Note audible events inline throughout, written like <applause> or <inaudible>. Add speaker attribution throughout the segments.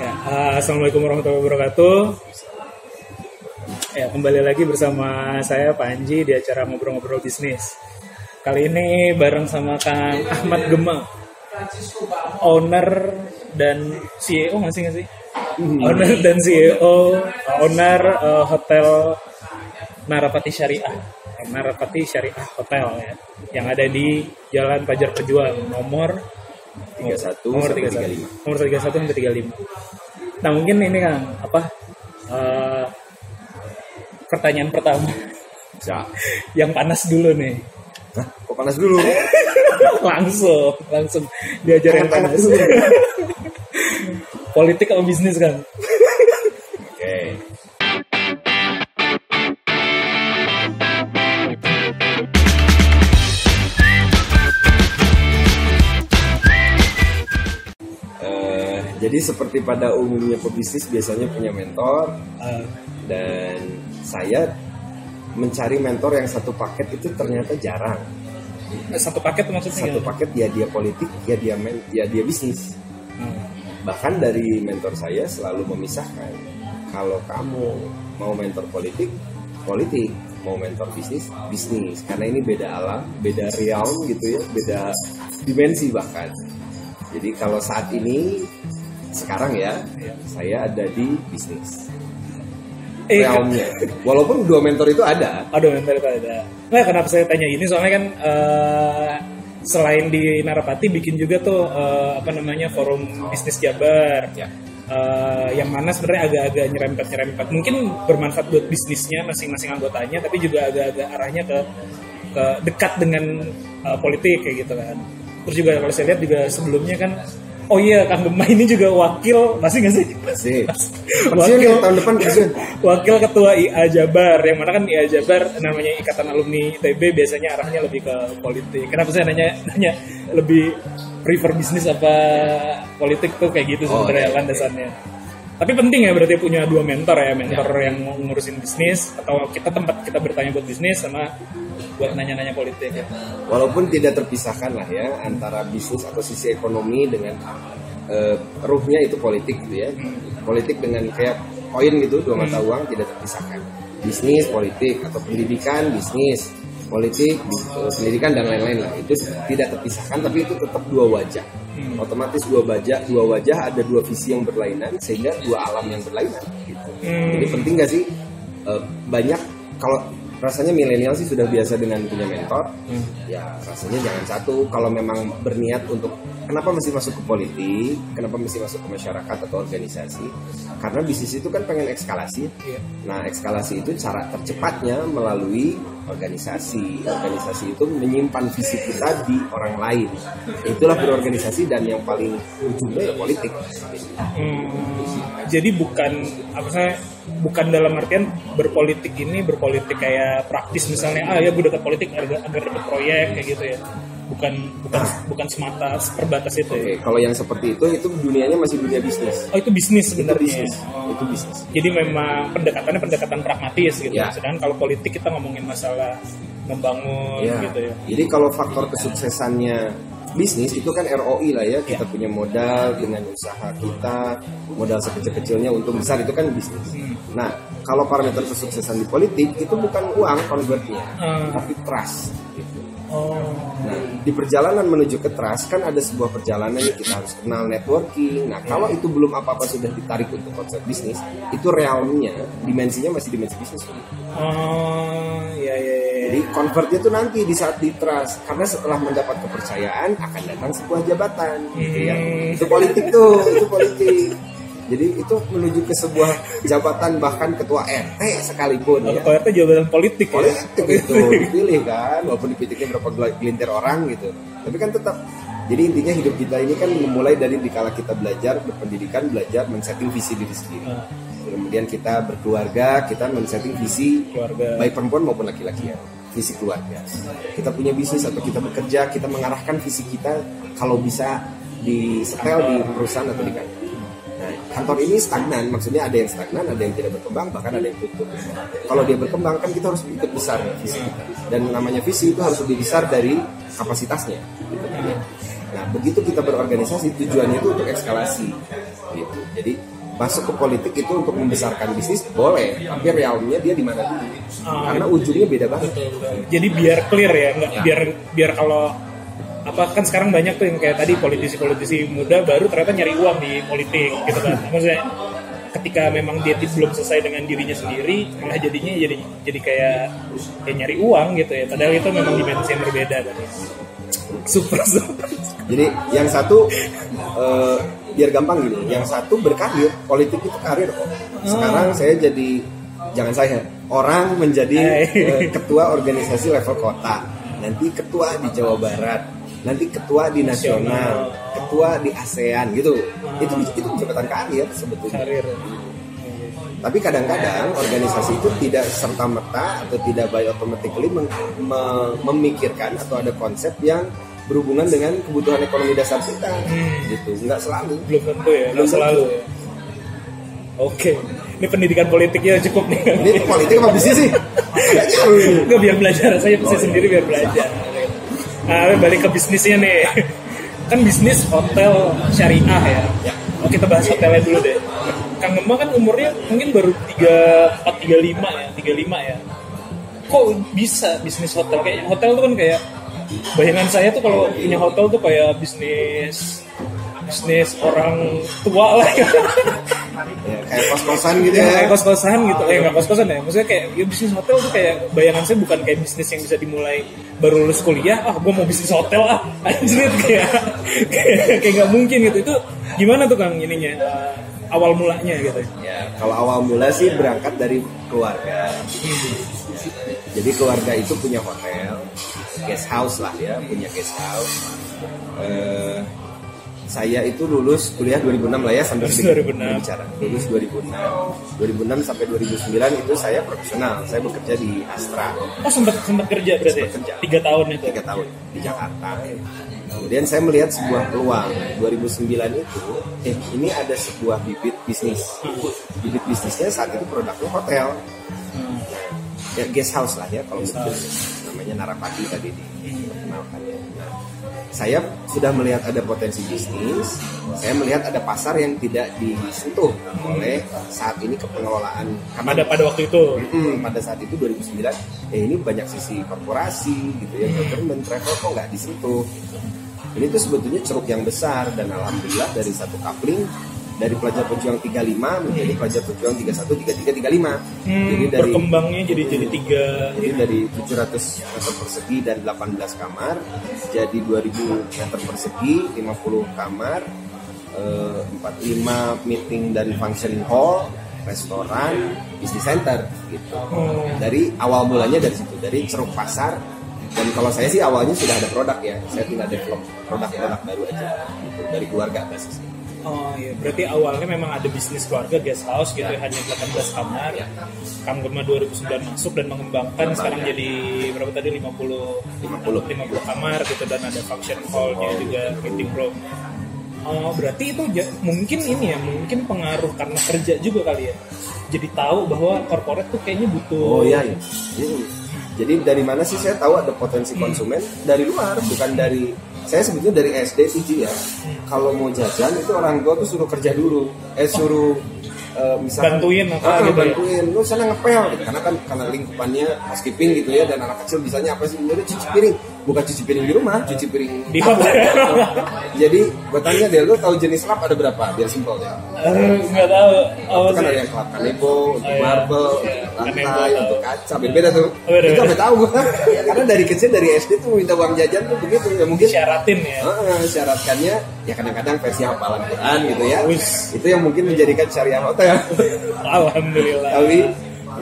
Speaker 1: Ya, uh, Assalamualaikum warahmatullahi wabarakatuh. Ya, kembali lagi bersama saya Panji di acara ngobrol-ngobrol bisnis. Kali ini bareng sama Kang Ahmad Gema, owner dan CEO nggak sih nggak sih? Owner dan CEO, owner uh, hotel Narapati Syariah, Narapati Syariah Hotel ya, yang ada di Jalan Pajar Pejuang, nomor
Speaker 2: 31
Speaker 1: nomor
Speaker 2: sampai
Speaker 1: 31 nomor 31 sampai 35 nah mungkin ini kan apa eh, pertanyaan pertama.
Speaker 2: Ya. <laughs>
Speaker 1: yang panas dulu nih.
Speaker 2: Hah? Kok panas dulu? <laughs>
Speaker 1: langsung langsung. Diajar yang
Speaker 2: Hangat-hangat
Speaker 1: panas. <laughs> politik atau bisnis kan
Speaker 2: jadi seperti pada umumnya pebisnis biasanya punya mentor
Speaker 1: Eh,
Speaker 2: dan saya mencari mentor yang satu paket itu ternyata jarang.
Speaker 1: satu paket maksudnya
Speaker 2: Satu
Speaker 1: gimana?
Speaker 2: paket ya dia politik, ya dia men, ya dia bisnis.
Speaker 1: Hmm.
Speaker 2: Bahkan dari mentor saya selalu memisahkan kalau kamu mau mentor politik, politik, mau mentor bisnis, bisnis. Karena ini beda alam, beda realm gitu ya, beda dimensi bahkan. Jadi kalau saat ini sekarang ya, saya ada di bisnis
Speaker 1: eh
Speaker 2: realmnya. Walaupun dua mentor itu ada.
Speaker 1: Aduh, mental itu ada. Nah, kenapa saya tanya ini? Soalnya kan eh, selain di Narapati bikin juga tuh eh, apa namanya forum bisnis Jabar.
Speaker 2: Ya.
Speaker 1: Eh, yang mana sebenarnya agak-agak nyerempet-nyerempet. Mungkin bermanfaat buat bisnisnya masing-masing anggotanya, tapi juga agak-agak arahnya ke ke dekat dengan eh, politik kayak gitu kan. Terus juga kalau saya lihat juga sebelumnya kan Oh iya, Kang Gema ini juga wakil, masih nggak sih?
Speaker 2: Masih. <laughs>
Speaker 1: Wakil.
Speaker 2: Ya, tahun depan pensiun.
Speaker 1: Wakil Ketua IA Jabar, yang mana kan IA Jabar namanya Ikatan Alumni ITB biasanya arahnya lebih ke politik. Kenapa saya nanya nanya lebih prefer bisnis apa politik tuh kayak gitu
Speaker 2: Oh,
Speaker 1: sebenarnya
Speaker 2: iya.
Speaker 1: landasannya. Tapi penting ya berarti punya dua mentor ya, mentor yang mau ngurusin bisnis atau kita tempat kita bertanya buat bisnis sama buat nanya-nanya politik ya.
Speaker 2: Walaupun tidak terpisahkan lah ya antara bisnis atau sisi ekonomi dengan eh, ruhnya itu politik gitu ya. Politik dengan kayak koin gitu dua mata uang tidak terpisahkan. Bisnis, politik atau pendidikan, bisnis, politik, eh, pendidikan dan lain-lain lah itu tidak terpisahkan tapi itu tetap dua wajah. Otomatis dua wajah, dua wajah ada dua visi yang berlainan sehingga dua alam yang berlainan gitu.
Speaker 1: Hmm.
Speaker 2: Jadi penting gak sih eh, banyak kalau rasanya milenial sih sudah biasa dengan punya mentor. Ya rasanya jangan satu kalau memang berniat untuk kenapa mesti masuk ke politik, kenapa mesti masuk ke masyarakat atau organisasi? Karena bisnis itu kan pengen ekskalasi.
Speaker 1: Iya.
Speaker 2: Nah, ekskalasi itu cara tercepatnya melalui organisasi. Organisasi itu menyimpan visi kita di orang lain. Itulah berorganisasi dan yang paling ujungnya ya politik.
Speaker 1: Hmm, jadi bukan apa saya bukan dalam artian berpolitik ini berpolitik kayak praktis misalnya ah ya gue dekat politik agar, agar dapat proyek kayak gitu ya bukan bukan bukan semata terbatas itu
Speaker 2: Oke,
Speaker 1: ya
Speaker 2: kalau yang seperti itu itu dunianya masih dunia bisnis.
Speaker 1: oh itu bisnis
Speaker 2: Itu
Speaker 1: sebenarnya
Speaker 2: bisnis.
Speaker 1: Oh.
Speaker 2: Itu bisnis.
Speaker 1: jadi memang pendekatannya pendekatan pragmatis gitu
Speaker 2: Ya.
Speaker 1: sedangkan kalau politik kita ngomongin masalah membangun
Speaker 2: Ya.
Speaker 1: gitu ya
Speaker 2: Jadi kalau faktor kesuksesannya bisnis itu kan ROI lah ya. Kita
Speaker 1: Ya.
Speaker 2: punya modal dengan usaha kita, modal sekecil-kecilnya untung besar itu kan bisnis.
Speaker 1: Hmm.
Speaker 2: Nah, kalau parameter kesuksesan di politik itu bukan uang convertnya,
Speaker 1: Hmm.
Speaker 2: tapi trust. Gitu.
Speaker 1: Oh
Speaker 2: Nah, di perjalanan menuju ke trust kan ada sebuah perjalanan yang kita harus kenal networking. Nah, kalau itu belum apa-apa sudah ditarik untuk konsep bisnis, itu realmnya, dimensinya masih dimensi bisnis.
Speaker 1: oh ya ya ya
Speaker 2: Jadi convertnya tuh nanti di saat di trust karena setelah mendapat kepercayaan akan datang sebuah jabatan gitu ya.
Speaker 1: Hmm.
Speaker 2: Itu politik tuh, itu politik. Jadi itu menuju ke sebuah jabatan bahkan ketua RT sekalipun ya.
Speaker 1: kalau itu jabatan politik ya
Speaker 2: Politik itu <laughs> dipilih kan walaupun dipilihnya berapa gel- gelintir orang gitu. Tapi kan tetap jadi intinya hidup kita ini kan memulai dari dikala kita belajar berpendidikan, belajar men-setting visi diri sendiri.
Speaker 1: Ah.
Speaker 2: Kemudian kita berkeluarga, kita men-setting visi
Speaker 1: keluarga
Speaker 2: baik perempuan maupun laki-laki ya visi keluarga kita punya bisnis atau kita bekerja kita mengarahkan visi kita kalau bisa di setel di perusahaan atau di kantor kantor ini stagnan maksudnya ada yang stagnan ada yang tidak berkembang bahkan ada yang tutup. Kalau dia berkembang kan kita harus ikut besar visi kita. Dan namanya visi itu harus lebih besar dari kapasitasnya. Gitu kan ya. nah begitu kita berorganisasi tujuannya itu untuk eskalasi gitu. Jadi masuk ke politik itu untuk membesarkan bisnis boleh. Tapi realnya dia di mana dulu? Karena ujungnya beda banget.
Speaker 1: Jadi biar clear ya nggak
Speaker 2: Ya.
Speaker 1: biar biar kalau apa kan sekarang banyak tuh yang kayak tadi politisi-politisi muda baru ternyata nyari uang di politik gitu kan. Maksudnya ketika memang dia di- belum selesai dengan dirinya sendiri malah jadinya jadi jadi kayak kayak nyari uang gitu ya. Padahal itu memang dimensi yang berbeda kan. Ya. super super.
Speaker 2: Jadi yang satu eh, biar gampang gini yang satu berkarir politik itu karir kok. Sekarang saya jadi jangan saya orang menjadi eh, ketua organisasi level kota nanti ketua di Jawa Barat nanti ketua di nasional ketua di ASEAN gitu. Itu itu jabatan karir sebetulnya.
Speaker 1: Karir.
Speaker 2: Tapi kadang-kadang organisasi itu tidak serta merta atau tidak by automatically mem- me- memikirkan atau ada konsep yang berhubungan dengan kebutuhan ekonomi dasar kita. Gitu. Nggak selalu.
Speaker 1: Belum tentu ya
Speaker 2: Belum
Speaker 1: selalu. ya. Oke. Ini pendidikan politiknya cukup nih.
Speaker 2: Ini politik apa bisnis sih. <laughs>
Speaker 1: Enggak biar belajar. Saya saya sendiri biar belajar. Nah, balik ke bisnisnya nih. Kan bisnis hotel syariah ya.
Speaker 2: Ya.
Speaker 1: Oh, kita bahas hotelnya dulu deh. Kang Gemma kan umurnya mungkin baru 34 35 ya, 35 ya. Kok bisa bisnis hotel kayak hotel tuh kan kayak bayangan saya tuh kalau punya hotel tuh kayak bisnis bisnis orang tua lah. Ya. <laughs>
Speaker 2: ya, kayak kos-kosan gitu
Speaker 1: ya,
Speaker 2: ya.
Speaker 1: kayak kos-kosan gitu. Eh nggak kos-kosan ya maksudnya kayak ya, bisnis hotel tuh kayak bayangan saya bukan kayak bisnis yang bisa dimulai baru lulus kuliah ah gue mau bisnis hotel ah <laughs> anjir kayak kayak kayak nggak mungkin gitu. Itu gimana tuh kang ininya eh, awal mulanya gitu?
Speaker 2: Ya kalau awal mula sih berangkat dari keluarga. Jadi keluarga itu punya hotel guest house lah ya punya guest house. Eh, saya itu lulus kuliah 2006 lah ya sampai
Speaker 1: Lulus
Speaker 2: sedikit
Speaker 1: 2006.
Speaker 2: berbicara lulus 2006 2006 sampai 2009 itu saya profesional. Saya bekerja di Astra.
Speaker 1: Oh sempat sempat kerja berarti ya?
Speaker 2: Sempat kerja.
Speaker 1: tiga tahun itu?
Speaker 2: Tiga tahun. Di Jakarta. Kemudian saya melihat sebuah peluang. 2009 itu eh ini ada sebuah bibit bisnis. Bibit bisnisnya saat itu produknya hotel. Ya, guest house lah ya kalau mungkin namanya Narapati tadi dikenalkan ya. Saya sudah melihat ada potensi bisnis, saya melihat ada pasar yang tidak disentuh oleh saat ini kepengelolaan.
Speaker 1: Pada pada waktu itu?
Speaker 2: Hmm, pada saat itu 2009 eh ini banyak sisi korporasi gitu ya government travel kok nggak disentuh? Ini tuh sebetulnya ceruk yang besar dan alhamdulillah dari satu coupling dari pelajar pejuang 35 menjadi pelajar pejuang 31 33 35
Speaker 1: hmm,
Speaker 2: jadi dari
Speaker 1: berkembangnya jadi jadi tiga
Speaker 2: jadi dari 700 meter persegi dan 18 kamar jadi 2000 meter persegi 50 kamar eh, 45 meeting dan function hall restoran bisnis center gitu.
Speaker 1: Oh.
Speaker 2: dari awal mulanya dari situ dari ceruk pasar. Dan kalau saya sih awalnya sudah ada produk ya saya tinggal develop produk-produk baru aja gitu, dari keluarga basisnya
Speaker 1: Oh iya, berarti awalnya memang ada bisnis keluarga guest house gitu ya, hanya 18 kamar. Kang Gema 2009 masuk dan mengembangkan sekarang jadi berapa tadi 50
Speaker 2: 50
Speaker 1: 50 kamar gitu dan ada function hall-nya juga meeting room. Oh, berarti itu mungkin ini ya, mungkin pengaruh karena kerja juga kali ya. Jadi tahu bahwa corporate tuh kayaknya butuh
Speaker 2: Oh iya, iya. Hmm. Jadi dari mana sih saya tahu ada potensi konsumen dari luar, bukan dari saya sebetulnya dari SD sih ya. Kalau mau jajan itu orang tua tuh suruh kerja dulu, eh suruh eh, misalkan
Speaker 1: Bantuin
Speaker 2: Ah,
Speaker 1: gitu ya?
Speaker 2: bantuin, lu sana ngepel gitu. Karena kan karena lingkupannya housekeeping gitu ya dan anak kecil bisanya apa sih? Udah cuci piring, bukan cuci piring di rumah, cuci piring
Speaker 1: Di hotel.
Speaker 2: Jadi gue tanya deh, lu tahu jenis lap ada berapa? Biar simpel ya.
Speaker 1: Eh, nggak tahu. Oh,
Speaker 2: Itu kan ada yang kelap kanebo, untuk
Speaker 1: Oh, iya.
Speaker 2: marble,
Speaker 1: Iya,
Speaker 2: lantai, untuk kaca, beda-beda tuh.
Speaker 1: Oh.
Speaker 2: Itu sampai tahu gua. <laughs> Karena dari kecil dari SD tuh minta uang jajan tuh begitu ya mungkin.
Speaker 1: Syaratin ya.
Speaker 2: Syaratkannya ya kadang-kadang versi hafalan Quran gitu ya. Itu yang mungkin menjadikan syariah hotel. <laughs>
Speaker 1: Alhamdulillah.
Speaker 2: Tapi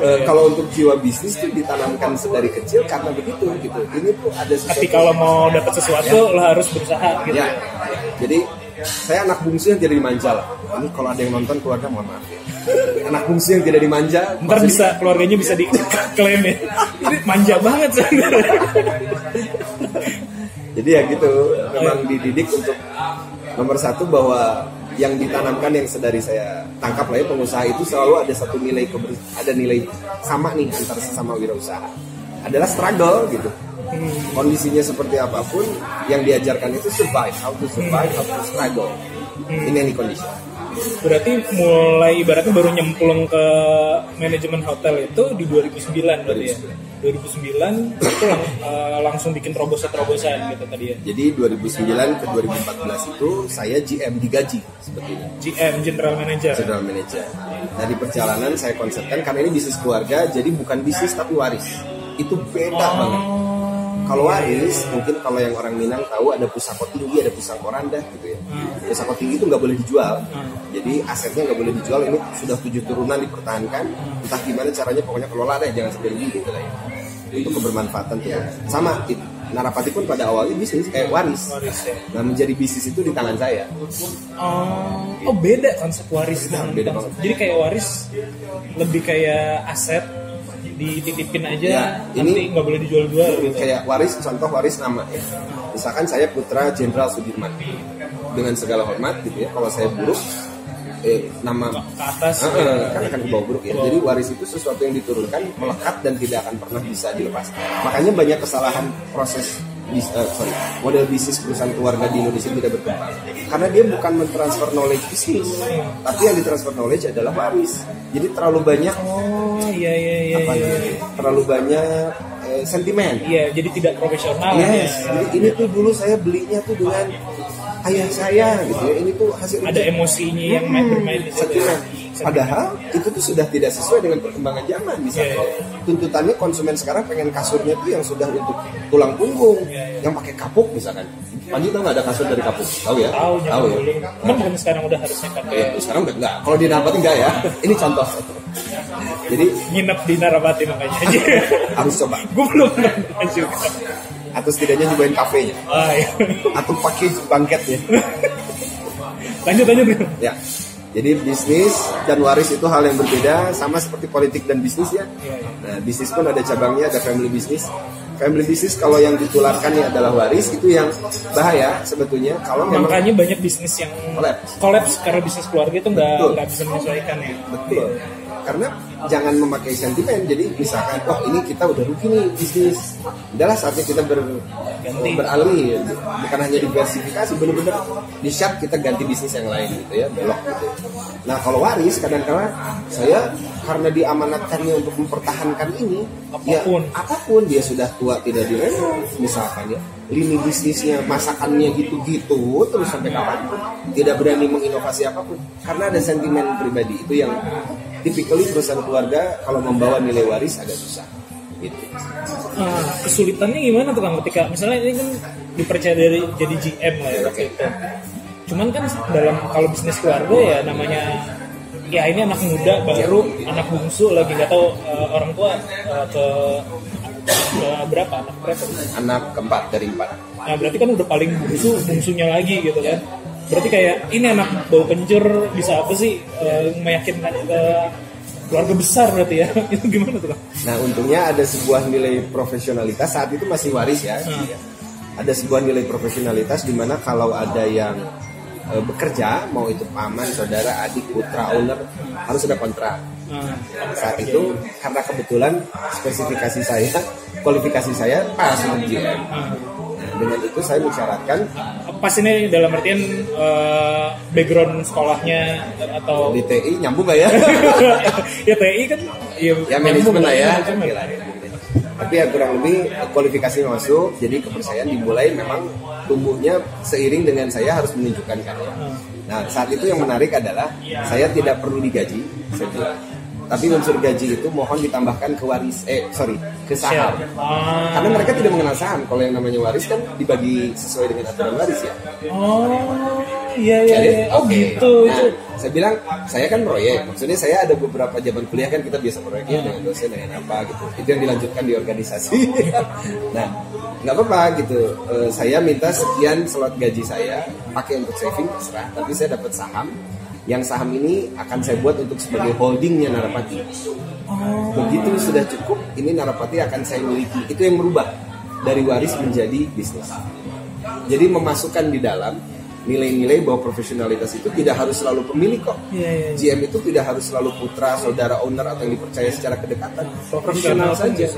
Speaker 2: eh, kalau untuk jiwa bisnis tuh ditanamkan sedari kecil karena begitu gitu. Ini tuh ada sesuatu.
Speaker 1: Tapi kalau mau dapat sesuatu lo harus berusaha gitu.
Speaker 2: Ya, jadi saya anak bungsu yang tidak dimanja lah. Ini kalau ada yang nonton keluarga mohon maaf ya. Anak bungsu yang tidak dimanja.
Speaker 1: Ntar
Speaker 2: maksudnya-
Speaker 1: bisa keluarganya bisa diklaim ya. Ini manja banget.
Speaker 2: Jadi ya gitu, memang dididik untuk nomor satu bahwa yang ditanamkan yang sedari saya tangkap lah ya pengusaha itu selalu ada satu nilai ada nilai sama nih antara sesama wirausaha. Adalah struggle gitu. kondisinya seperti apa pun yang diajarkan itu survive how to survive how to struggle. In any condition
Speaker 1: Berarti mulai ibaratnya baru nyemplung ke manajemen hotel itu di 2009 berarti ya. 2009 itu lang eh, langsung bikin terobosan-terobosan gitu tadi ya.
Speaker 2: jadi 2009 ke 2014 itu saya GM digaji seperti ini
Speaker 1: GM General Manager.
Speaker 2: general manager nah di perjalanan saya konsepkan karena ini bisnis keluarga jadi bukan bisnis tapi waris itu beda banget kalau waris mungkin kalau yang orang Minang tahu ada pusako tinggi ada pusako rendah gitu ya. Pusako tinggi itu nggak boleh dijual. Jadi asetnya nggak boleh dijual ini sudah tujuh turunan dipertahankan. Entah gimana caranya pokoknya kelola deh jangan sampai rugi gitu lah ya. Untuk kebermanfaatan tuh sama it- Narapati pun pada awalnya bisnis kayak waris.
Speaker 1: Waris ya.
Speaker 2: nah menjadi bisnis itu di tangan saya.
Speaker 1: Oh, oh beda konsep waris dengan
Speaker 2: beda
Speaker 1: konsep-. Jadi kayak waris lebih kayak aset dititipin aja
Speaker 2: Ya,
Speaker 1: nanti
Speaker 2: ini-
Speaker 1: nggak boleh dijual-jual gitu.
Speaker 2: kayak waris contoh waris nama ya misalkan saya putra Jenderal Sudirman dengan segala hormat gitu ya kalau saya buruk eh, nama
Speaker 1: Ke atas.
Speaker 2: Ah, ah, kan akan ke bawah buruk ya. Jadi waris itu sesuatu yang diturunkan melekat dan tidak akan pernah bisa dilepas. Makanya banyak kesalahan proses bis- eh, sorry, model bisnis perusahaan keluarga di Indonesia tidak berkembang karena dia bukan mentransfer knowledge bisnis, tapi yang ditransfer knowledge adalah waris. Jadi terlalu banyak
Speaker 1: Oh iya iya iya.
Speaker 2: apa
Speaker 1: iya.
Speaker 2: ya, terlalu banyak eh, sentimen.
Speaker 1: Iya, jadi tidak profesional
Speaker 2: Yes,
Speaker 1: ya.
Speaker 2: jadi ini tuh dulu saya belinya tuh dengan ayah saya gitu ya. Ini tuh hasil
Speaker 1: Ada emosinya yang main bermain di situ.
Speaker 2: sentimen. Padahal itu tuh sudah tidak sesuai dengan perkembangan zaman. Misalnya
Speaker 1: Iya,
Speaker 2: tuntutannya konsumen sekarang pengen kasurnya tuh yang sudah untuk tulang punggung,
Speaker 1: Iya,
Speaker 2: yang pakai kapuk misalkan. Panji tahu nggak ada kasur dari kapuk? Tahu ya?
Speaker 1: Tahu
Speaker 2: Tahu ya.
Speaker 1: dulu. Cuman bukan sekarang udah harusnya pakai
Speaker 2: Ya, sekarang udah enggak. Kalau di Narpati enggak ya. <laughs> Ini contoh. Jadi
Speaker 1: nginep di Narapati makanya <laughs>
Speaker 2: harus coba.
Speaker 1: Gue belum pernah juga.
Speaker 2: Atau setidaknya nyobain kafenya.
Speaker 1: Ah, iya.
Speaker 2: Atau pakai bangketnya.
Speaker 1: Lanjut lanjut.
Speaker 2: Ya. Jadi bisnis dan waris itu hal yang berbeda sama seperti politik dan bisnis ya. Nah, bisnis pun ada cabangnya, ada family business. Family business kalau yang ditularkan ya adalah waris itu yang bahaya sebetulnya kalau memang
Speaker 1: Makanya banyak bisnis yang
Speaker 2: collapse
Speaker 1: karena bisnis keluarga itu nggak bisa menyesuaikan ya.
Speaker 2: betul. Karena jangan memakai sentimen. Jadi misalkan, wah ini kita udah rugi nih bisnis. Udahlah saatnya kita ber,
Speaker 1: Ganti.
Speaker 2: beralih, bukan hanya diversifikasi, bener-bener di shop kita ganti bisnis yang lain gitu ya, belok gitu. Nah kalau waris kadang-kadang saya karena diamanatkannya untuk mempertahankan ini,
Speaker 1: Apa pun.
Speaker 2: ya apa pun dia sudah tua tidak direnov, misalkan ya lini bisnisnya masakannya gitu-gitu terus sampai kapan tidak berani menginovasi apa pun karena ada sentimen pribadi itu yang typically perusahaan keluarga kalau membawa nilai waris agak susah. Gitu.
Speaker 1: Nah, kesulitannya gimana tuh Kang? Ketika misalnya ini kan dipercaya dari jadi GM lah ya waktu itu. Cuman kan dalam kalau bisnis keluarga ya namanya ya ini anak muda baru anak bungsu lagi nggak tahu eh, orang tua eh, ke, ke berapa anak berapa?
Speaker 2: Anak keempat dari empat.
Speaker 1: Nah berarti kan udah paling bungsu bungsunya lagi gitu kan berarti kayak ini anak bau kencur bisa apa sih? Eh, meyakinkan ke keluarga besar berarti ya. <laughs> Itu gimana tuh
Speaker 2: nah untungnya ada sebuah nilai profesionalitas saat itu masih waris ya. Ada sebuah nilai profesionalitas di mana kalau ada yang eh, bekerja mau itu paman saudara adik putra owner harus ada kontrak.
Speaker 1: Nah,
Speaker 2: saat itu karena kebetulan spesifikasi saya kualifikasi saya pas.
Speaker 1: Nah,
Speaker 2: dengan itu saya mensyaratkan
Speaker 1: pas ini dalam artian eh, background sekolahnya atau
Speaker 2: di TI nyambung gak ya? <laughs>
Speaker 1: Ya TI kan ya,
Speaker 2: ya manajemen lah ya.
Speaker 1: manajemen.
Speaker 2: tapi ya kurang lebih kualifikasi masuk. Jadi kepercayaan dimulai memang tumbuhnya seiring dengan saya harus menunjukkan karya nah saat itu yang menarik adalah saya tidak perlu digaji saya. Tapi unsur gaji itu mohon ditambahkan ke waris eh sorry ke saham.
Speaker 1: Ah.
Speaker 2: karena mereka tidak mengenal saham. Kalau yang namanya waris kan dibagi sesuai dengan aturan waris ya.
Speaker 1: Oh iya iya
Speaker 2: Jadi,
Speaker 1: iya. oh
Speaker 2: oke.
Speaker 1: gitu.
Speaker 2: Nah,
Speaker 1: itu
Speaker 2: saya bilang saya kan proyek. Maksudnya saya ada beberapa zaman kuliah kan kita biasa proyeknya dengan dosen dengan apa gitu. Itu yang dilanjutkan di organisasi. <laughs> Nah nggak apa-apa gitu. Eh, saya minta sekian slot gaji saya pakai untuk saving terserah. Tapi saya dapat saham yang saham ini akan saya buat untuk sebagai holdingnya Narapati. Begitu sudah cukup ini Narapati akan saya miliki. Itu yang merubah dari waris menjadi bisnis. Jadi memasukkan di dalam nilai-nilai bahwa profesionalitas itu tidak harus selalu pemilik kok.
Speaker 1: Iya iya
Speaker 2: GM itu tidak harus selalu putra, saudara owner atau yang dipercaya secara kedekatan. Profesional saja.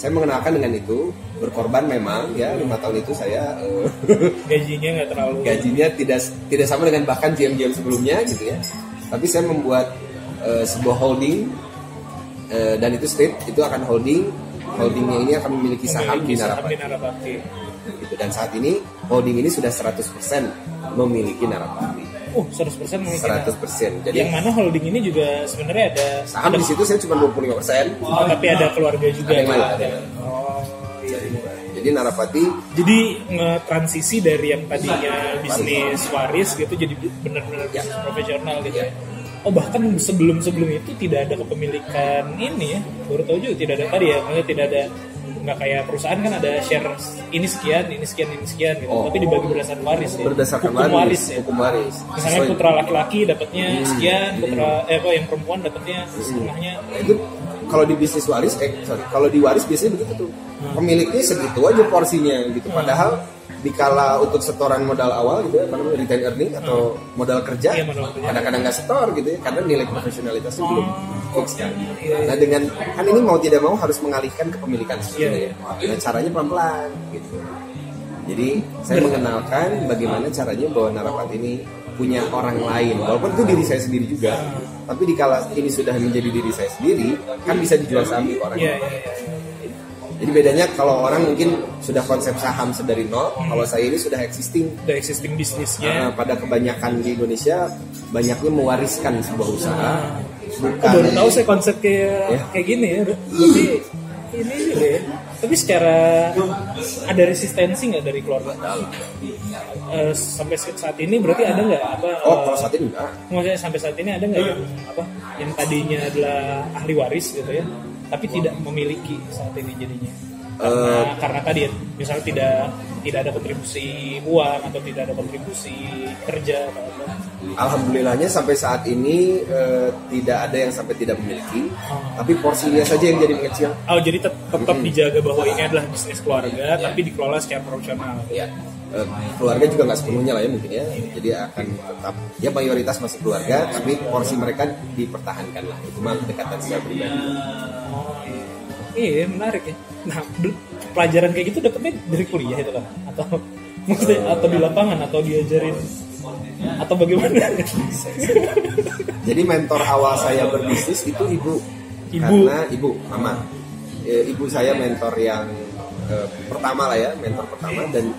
Speaker 2: Saya mengenalkan dengan itu berkorban memang ya lima tahun itu saya eh, <laughs>
Speaker 1: gajinya nggak terlalu
Speaker 2: gajinya tidak tidak sama dengan bahkan GM-GM sebelumnya gitu ya tapi saya membuat eh, sebuah holding eh, dan itu state itu akan holding holdingnya ini akan memiliki saham di
Speaker 1: memiliki
Speaker 2: Narapati
Speaker 1: di Narapati.
Speaker 2: gitu. dan saat ini holding ini sudah 100% memiliki Narapati
Speaker 1: Uh, 100% memiliki
Speaker 2: 100% jadi
Speaker 1: yang mana holding ini juga sebenarnya ada
Speaker 2: saham di situ saya cuma 25%
Speaker 1: oh, tapi ada keluarga juga
Speaker 2: Ada yang lain, ada.
Speaker 1: Oh, iya, iya.
Speaker 2: jadi Narapati
Speaker 1: Jadi nge-transisi dari yang tadinya bisnis waris gitu jadi benar-benar
Speaker 2: Ya.
Speaker 1: profesional gitu ya. Oh bahkan sebelum-sebelum itu tidak ada kepemilikan ini ya. Baru tahu juga tidak ada tadi ya. Maksudnya tidak ada nggak kayak perusahaan kan ada share ini sekian, ini sekian, ini sekian gitu.
Speaker 2: Oh.
Speaker 1: Tapi dibagi berdasarkan waris ya.
Speaker 2: berdasarkan
Speaker 1: Hukum waris, ya.
Speaker 2: hukum waris
Speaker 1: Misalnya
Speaker 2: Hmm.
Speaker 1: putra laki-laki dapatnya sekian, putra eh apa yang perempuan dapatnya setengahnya.
Speaker 2: Nah, itu kalau di bisnis waris eh sorry kalau di waris biasanya begitu tuh pemiliknya segitu aja porsinya gitu padahal dikala untuk setoran modal awal gitu ya namanya retain earning atau modal kerja
Speaker 1: Iya, modal kerja.
Speaker 2: kadang-kadang nggak setor gitu ya karena nilai profesionalitasnya belum fix kan. Nah dengan kan ini mau tidak mau harus mengalihkan kepemilikan sebenarnya nah caranya pelan-pelan gitu. Jadi saya mengenalkan bagaimana caranya bahwa Narapat ini punya orang lain. Walaupun itu diri saya sendiri juga tapi dikala ini sudah menjadi diri saya sendiri kan bisa dijual saham ke orang
Speaker 1: Iya,
Speaker 2: lain. Jadi bedanya kalau orang mungkin sudah konsep saham sedari nol kalau saya ini sudah existing
Speaker 1: Udah existing bisnisnya.
Speaker 2: Nah, pada kebanyakan di Indonesia banyaknya mewariskan sebuah usaha
Speaker 1: Oh,
Speaker 2: bukan
Speaker 1: baru tahu saya konsep kayak
Speaker 2: Ya.
Speaker 1: kayak gini ya. Berarti ini juga ya. Tapi secara ada resistensi nggak dari keluarga? Eh, sampai saat ini berarti ada nggak apa?
Speaker 2: oh
Speaker 1: eh,
Speaker 2: kalau saat ini enggak
Speaker 1: maksudnya sampai saat ini ada nggak yang apa? Yang tadinya adalah ahli waris gitu ya, tapi tidak memiliki saat ini jadinya. Karena,
Speaker 2: Eh.
Speaker 1: karena tadi ya, misalnya tidak tidak ada kontribusi uang atau tidak ada kontribusi kerja atau apa.
Speaker 2: Alhamdulillahnya sampai saat ini eh, tidak ada yang sampai tidak memiliki, tapi porsinya saja yang jadi mengecil.
Speaker 1: Oh jadi tet- tetap dijaga bahwa ini adalah bisnis keluarga tapi dikelola secara profesional.
Speaker 2: Ya, eh, keluarga juga nggak sepenuhnya lah ya mungkin ya. Jadi akan tetap ya mayoritas masih keluarga, tapi porsi mereka dipertahankan lah. Itu mah kedekatan saya pribadi.
Speaker 1: Iya. Iya menarik ya. Nah pelajaran kayak gitu dapetnya dari kuliah itu kan? Atau maksudnya atau di lapangan atau diajarin atau bagaimana? <laughs>
Speaker 2: Jadi mentor awal saya berbisnis itu ibu,
Speaker 1: Ibu.
Speaker 2: karena ibu, mama. Eh, ibu saya mentor yang eh, pertama lah ya, mentor pertama dan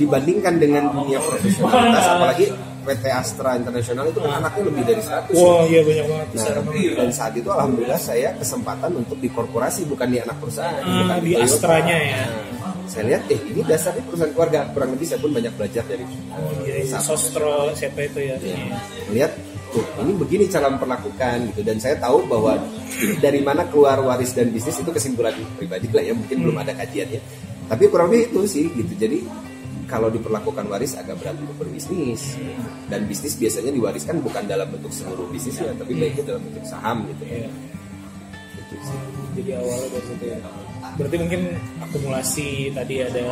Speaker 2: dibandingkan dengan dunia profesionalitas, apalagi PT Astra Internasional itu kan anaknya lebih dari 100 ya.
Speaker 1: Wah iya banyak banget.
Speaker 2: Nah, dan saat itu alhamdulillah saya kesempatan untuk di korporasi bukan di anak perusahaan,
Speaker 1: Ah,
Speaker 2: bukan
Speaker 1: di
Speaker 2: Toyota.
Speaker 1: Astranya ya.
Speaker 2: Nah, saya lihat eh ini dasarnya perusahaan keluarga. Kurang lebih saya pun banyak belajar dari
Speaker 1: Iya, iya.
Speaker 2: sahabat.
Speaker 1: Sostro siapa itu ya?
Speaker 2: Ya,
Speaker 1: Iya.
Speaker 2: melihat tuh ini begini cara memperlakukan gitu dan saya tahu bahwa dari mana keluar waris dan bisnis itu kesimpulan pribadi lah ya mungkin belum ada kajiannya tapi kurang lebih itu sih gitu jadi kalau diperlakukan waris agak berat untuk berbisnis dan bisnis biasanya diwariskan bukan dalam bentuk seluruh bisnisnya tapi baiknya dalam bentuk saham gitu
Speaker 1: Iya.
Speaker 2: Gitu sih.
Speaker 1: Jadi awalnya dari situ ya. Berarti mungkin akumulasi tadi ada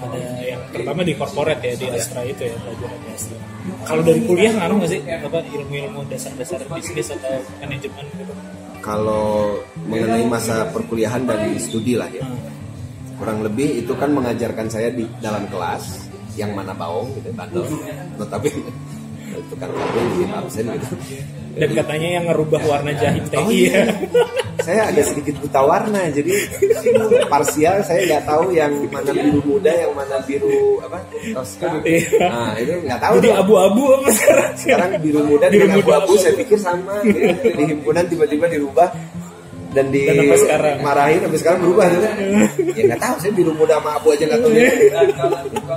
Speaker 1: ada yang pertama di corporate ya di Astra itu ya pelajaran di Astra. Kalau dari kuliah ngaruh nggak sih apa ilmu-ilmu dasar-dasar bisnis atau manajemen gitu?
Speaker 2: kalau mengenai masa perkuliahan dan studi lah ya kurang lebih itu kan mengajarkan saya di dalam kelas yang mana baong gitu bandel tetapi <laughs> itu kan kabel bikin absen gitu
Speaker 1: Dan katanya yang ngerubah warna jahit teh iya.
Speaker 2: saya agak sedikit buta warna jadi parsial saya nggak tahu yang mana biru muda yang mana biru apa toska
Speaker 1: Iya.
Speaker 2: nah itu nggak tahu
Speaker 1: Jadi abu-abu apa sekarang?
Speaker 2: sekarang biru muda
Speaker 1: Biru
Speaker 2: dengan abu-abu
Speaker 1: abu-abu.
Speaker 2: saya pikir sama gitu. di himpunan tiba-tiba dirubah dan di
Speaker 1: Dan sampai sekarang.
Speaker 2: marahin sampai sekarang berubah gitu. ya nggak tahu saya biru muda sama abu aja nggak tahu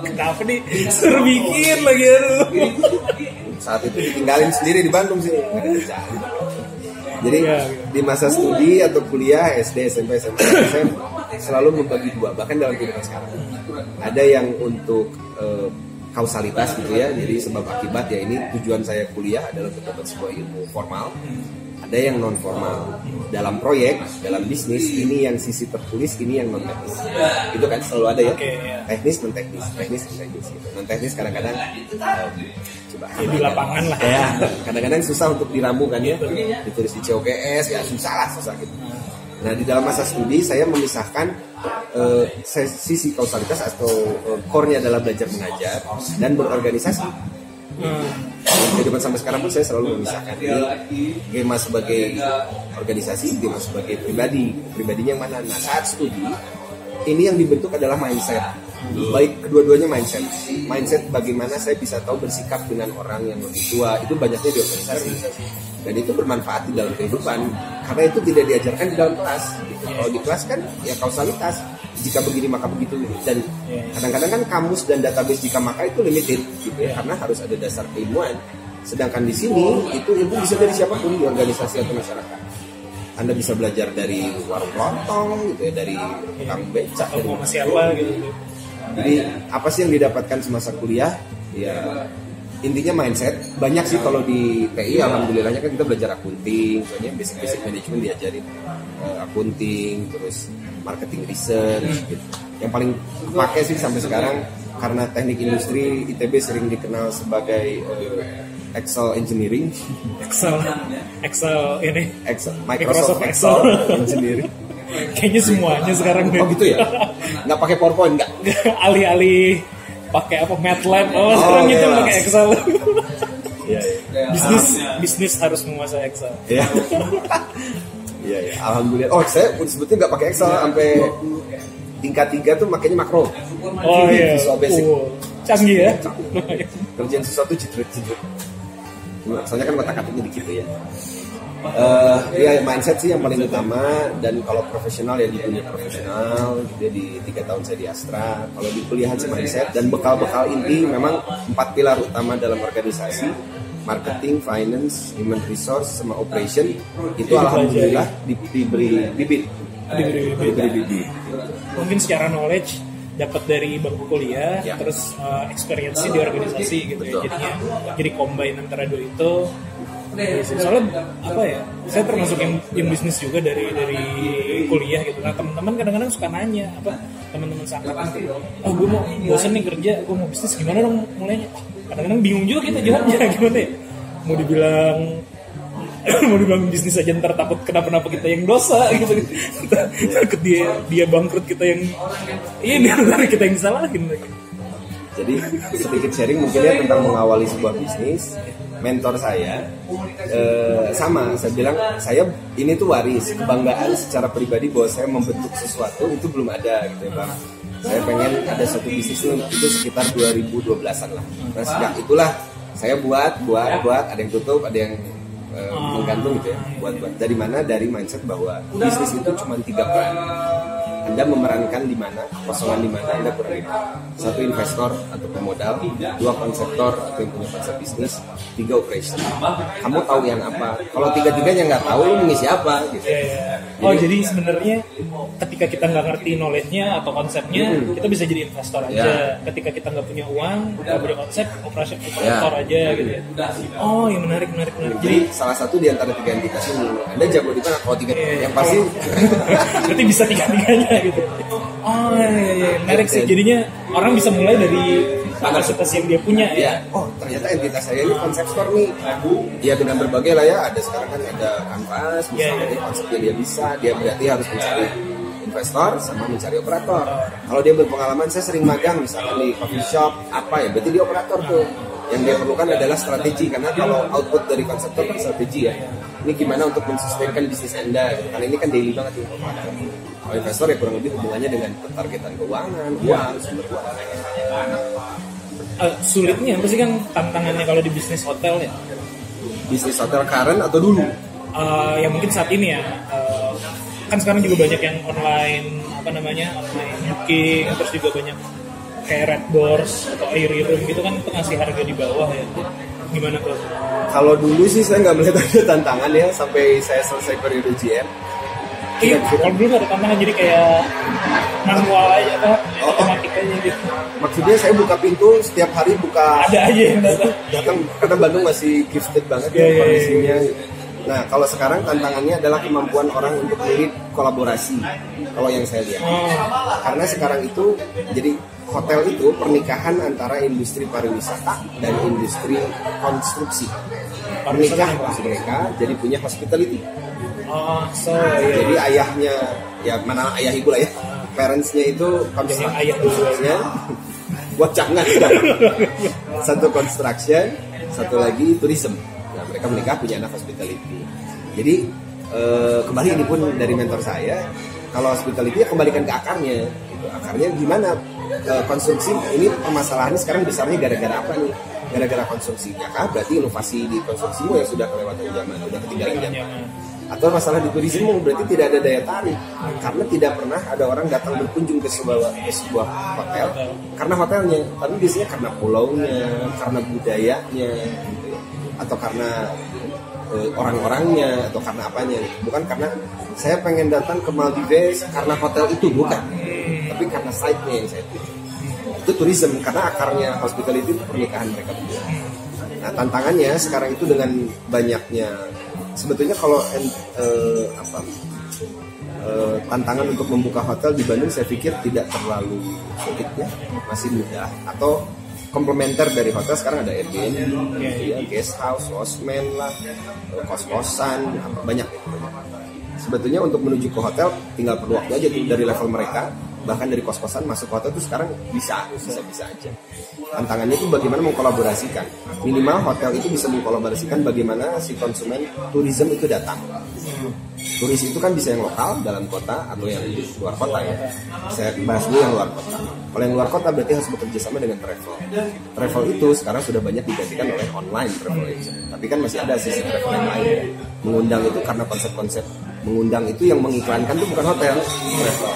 Speaker 1: Kenapa nih? Suruh bikin lagi aduh.
Speaker 2: saat itu ditinggalin sendiri di Bandung sih jadi
Speaker 1: Iya, iya.
Speaker 2: di masa studi atau kuliah SD SMP SMA saya selalu membagi dua bahkan dalam kehidupan sekarang ada yang untuk eh, kausalitas gitu ya jadi sebab akibat ya ini tujuan saya kuliah adalah untuk dapat sebuah ilmu formal ada yang non formal dalam proyek dalam bisnis ini yang sisi tertulis ini yang non teknis itu kan? Selalu ada ya?
Speaker 1: Iya.
Speaker 2: teknis non teknis teknis non teknis gitu. non teknis kadang-kadang em, coba.
Speaker 1: Ya, di lapangan lah.
Speaker 2: ya kadang-kadang susah untuk diramu kan ya? Ditulis di COGS ya susah lah susah gitu. Nah di dalam masa studi saya memisahkan uh, sisi kausalitas atau uh, core-nya adalah belajar mengajar dan berorganisasi. Kehidupan sampai sekarang pun saya selalu memisahkan ini Gema sebagai organisasi, Gema sebagai pribadi. Pribadinya mana? Nah saat studi ini yang dibentuk adalah mindset. Baik kedua-duanya mindset. Mindset bagaimana saya bisa tahu bersikap dengan orang yang lebih tua. Itu banyaknya di organisasi. Dan itu bermanfaat di dalam kehidupan. Karena itu tidak diajarkan di dalam kelas. Kalau di kelas kan ya kausalitas jika begini maka begitu. Dan kadang-kadang kan kamus dan database jika maka itu limited gitu ya karena harus ada dasar keilmuan. Sedangkan di sini itu ilmu bisa dari siapa pun di organisasi atau masyarakat. Anda bisa belajar dari warung lontong gitu ya dari tukang becak
Speaker 1: dari masih apa gitu.
Speaker 2: Jadi apa sih yang didapatkan semasa kuliah? Ya intinya mindset. Banyak sih kalau di TI alhamdulillahnya kan kita belajar akunting, soalnya basic-basic manajemen diajarin uh, akunting, terus marketing research gitu. Yang paling pakai sih sampai sekarang karena teknik industri ITB sering dikenal sebagai uh, Excel engineering.
Speaker 1: Excel, Excel ini.
Speaker 2: Excel, Microsoft, Microsoft Excel, Excel engineering. <laughs>
Speaker 1: Kayaknya semuanya sekarang.
Speaker 2: Oh gitu ya? <laughs> Nggak pakai PowerPoint nggak?
Speaker 1: Alih-alih pakai apa MATLAB, oh, oh sekarang iya. itu pakai Excel. <laughs> Iya, iya. Bisnis bisnis harus menguasai Excel.
Speaker 2: Iya. <laughs> Iya, iya. Alhamdulillah. Oh, saya pun sebetulnya nggak pakai Excel sampai tingkat tiga tuh makanya makro.
Speaker 1: Oh iya. Visual basic. Oh, canggih ya.
Speaker 2: Kerjaan sesuatu jitret-jitret. Soalnya kan kata-katanya dikit ya uh, ya mindset sih yang paling utama. Dan kalau profesional ya di dunia profesional. Gitu di tiga tahun saya di Astra. Kalau di kuliahan sih mindset. Dan bekal-bekal inti memang empat pilar utama dalam organisasi marketing, finance, human resource, sama operation itu alhamdulillah diberi bibit.
Speaker 1: Diberi bibit mungkin secara knowledge dapat dari bangku kuliah ya. terus uh, experience di organisasi gitu ya. Jadinya jadi combine antara dua itu soalnya apa ya saya termasuk yang, yang bisnis juga dari dari kuliah gitu. Nah teman-teman kadang-kadang suka nanya apa teman-teman sangat oh gue mau bosan nih kerja gue mau bisnis gimana dong mulainya? Kadang-kadang bingung juga kita jawabnya <laughs> gimana ya? Mau dibilang <clears throat> mau dibilang bisnis aja ntar takut kenapa-napa kita yang dosa <laughs> gitu. Takut dia dia bangkrut kita yang ini iya, kita yang salahin
Speaker 2: jadi sedikit sharing mungkin ya tentang mengawali sebuah bisnis mentor saya eh, sama saya bilang saya ini tuh waris kebanggaan secara pribadi bahwa saya membentuk sesuatu itu belum ada gitu ya bang. Saya pengen ada satu bisnis itu sekitar 2012an lah. Nah sejak itulah saya buat buat buat ada yang tutup ada yang eh, menggantung gitu ya buat buat. Dari mana? Dari mindset bahwa bisnis itu cuma tiga peran anda memerankan di mana, kosongan di mana Anda kurang Satu investor atau pemodal, dua konseptor atau yang punya konsep bisnis, tiga operation. Kamu tahu yang apa? Kalau tiga-tiganya nggak tahu, lu mengisi apa? Gitu.
Speaker 1: Yeah, yeah. Oh jadi, jadi sebenarnya ketika kita nggak ngerti knowledge-nya atau konsepnya, hmm. kita bisa jadi investor aja. Yeah. Ketika kita nggak punya uang, nggak punya konsep, operasi operator yeah. aja gitu. Ya. Oh, yang menarik, menarik, menarik.
Speaker 2: Jadi, jadi salah satu di antara tiga entitas ini, Anda jago di mana? Kalau tiga, yeah. yang pasti. <laughs>
Speaker 1: Berarti bisa tiga-tiganya gitu. Oh iya, iya, iya. menarik sih. Jadinya orang bisa mulai dari kapasitas yang dia punya ya.
Speaker 2: ya. Oh ternyata entitas saya ini konsep store nih. Ya dengan berbagai lah ya. Ada sekarang kan ada kanvas, misalnya yeah, yeah. konsepnya dia bisa. Dia berarti harus mencari investor sama mencari operator. Kalau dia berpengalaman, saya sering magang misalnya di coffee shop apa ya, berarti dia operator tuh. Yang dia perlukan adalah strategi karena kalau output dari konseptor kan strategi ya. Ini gimana untuk mensustainkan bisnis anda? Karena ini kan daily banget tuh kalau investor ya kurang lebih hubungannya dengan targetan keuangan, uang, sumber uang.
Speaker 1: Uh, sulitnya apa sih kan tantangannya kalau di bisnis hotel ya?
Speaker 2: Bisnis hotel current atau dulu?
Speaker 1: Uh, ya mungkin saat ini ya. Uh, kan sekarang juga banyak yang online apa namanya online booking terus juga banyak kayak red doors atau air room gitu kan itu ngasih harga di bawah ya gimana tuh?
Speaker 2: Kalau dulu sih saya nggak melihat ada tantangan ya sampai saya selesai periode GM
Speaker 1: Iya, kalau dulu ada tantangan jadi kayak manual aja apa oh, otomatis aja gitu.
Speaker 2: Maksudnya saya buka pintu setiap hari buka.
Speaker 1: Ada aja yang datang.
Speaker 2: Datang karena Bandung masih gifted banget yeah, ya yeah, kondisinya. Yeah. Nah, kalau sekarang tantangannya adalah kemampuan orang untuk mirip kolaborasi. Kalau yang saya lihat. Oh. Karena sekarang itu jadi hotel itu pernikahan antara industri pariwisata dan industri konstruksi. menikah mereka jadi punya hospitality.
Speaker 1: Oh, so iya.
Speaker 2: Jadi ayahnya ya mana ayah ibu lah ya. Parentsnya itu
Speaker 1: Yang ayah
Speaker 2: construction, buat jangan satu construction, satu lagi tourism. Nah mereka menikah punya anak hospitality. Jadi eh, kembali ini pun dari mentor saya, kalau hospitality ya kembalikan ke akarnya. Gitu. Akarnya gimana Eh, konsumsi ini permasalahannya sekarang besarnya gara-gara apa nih? Gara-gara konsumsinya kah? Berarti inovasi di konsumsimu yang sudah kelewatan zaman, sudah ketinggalan zaman atau masalah di turisme berarti tidak ada daya tarik karena tidak pernah ada orang datang berkunjung ke sebuah ke sebuah hotel karena hotelnya tapi biasanya karena pulaunya karena budayanya gitu ya. atau karena eh, orang-orangnya atau karena apanya bukan karena saya pengen datang ke Maldives karena hotel itu bukan tapi karena site-nya yang saya tuju. Itu tourism karena akarnya hospitality itu pernikahan mereka berdua. Nah tantangannya sekarang itu dengan banyaknya sebetulnya kalau eh, apa eh, tantangan untuk membuka hotel di Bandung saya pikir tidak terlalu sulit ya masih mudah. Atau komplementer dari hotel sekarang ada Airbnb, ya, guest house, losmen lah, eh, kos-kosan, banyak ya, banyak. Sebetulnya untuk menuju ke hotel tinggal perlu waktu aja dari level mereka bahkan dari kos-kosan masuk hotel itu sekarang bisa bisa bisa aja. Tantangannya itu bagaimana mengkolaborasikan. Minimal hotel itu bisa mengkolaborasikan bagaimana si konsumen tourism itu datang. Turis itu kan bisa yang lokal dalam kota atau yang luar kota ya. Saya bahas dulu yang luar kota. Kalau yang luar kota berarti harus bekerja sama dengan travel. Travel itu sekarang sudah banyak digantikan oleh online travel agent. Tapi kan masih ada sisi travel yang lain. Mengundang itu karena konsep-konsep mengundang itu yang mengiklankan itu bukan hotel. Travel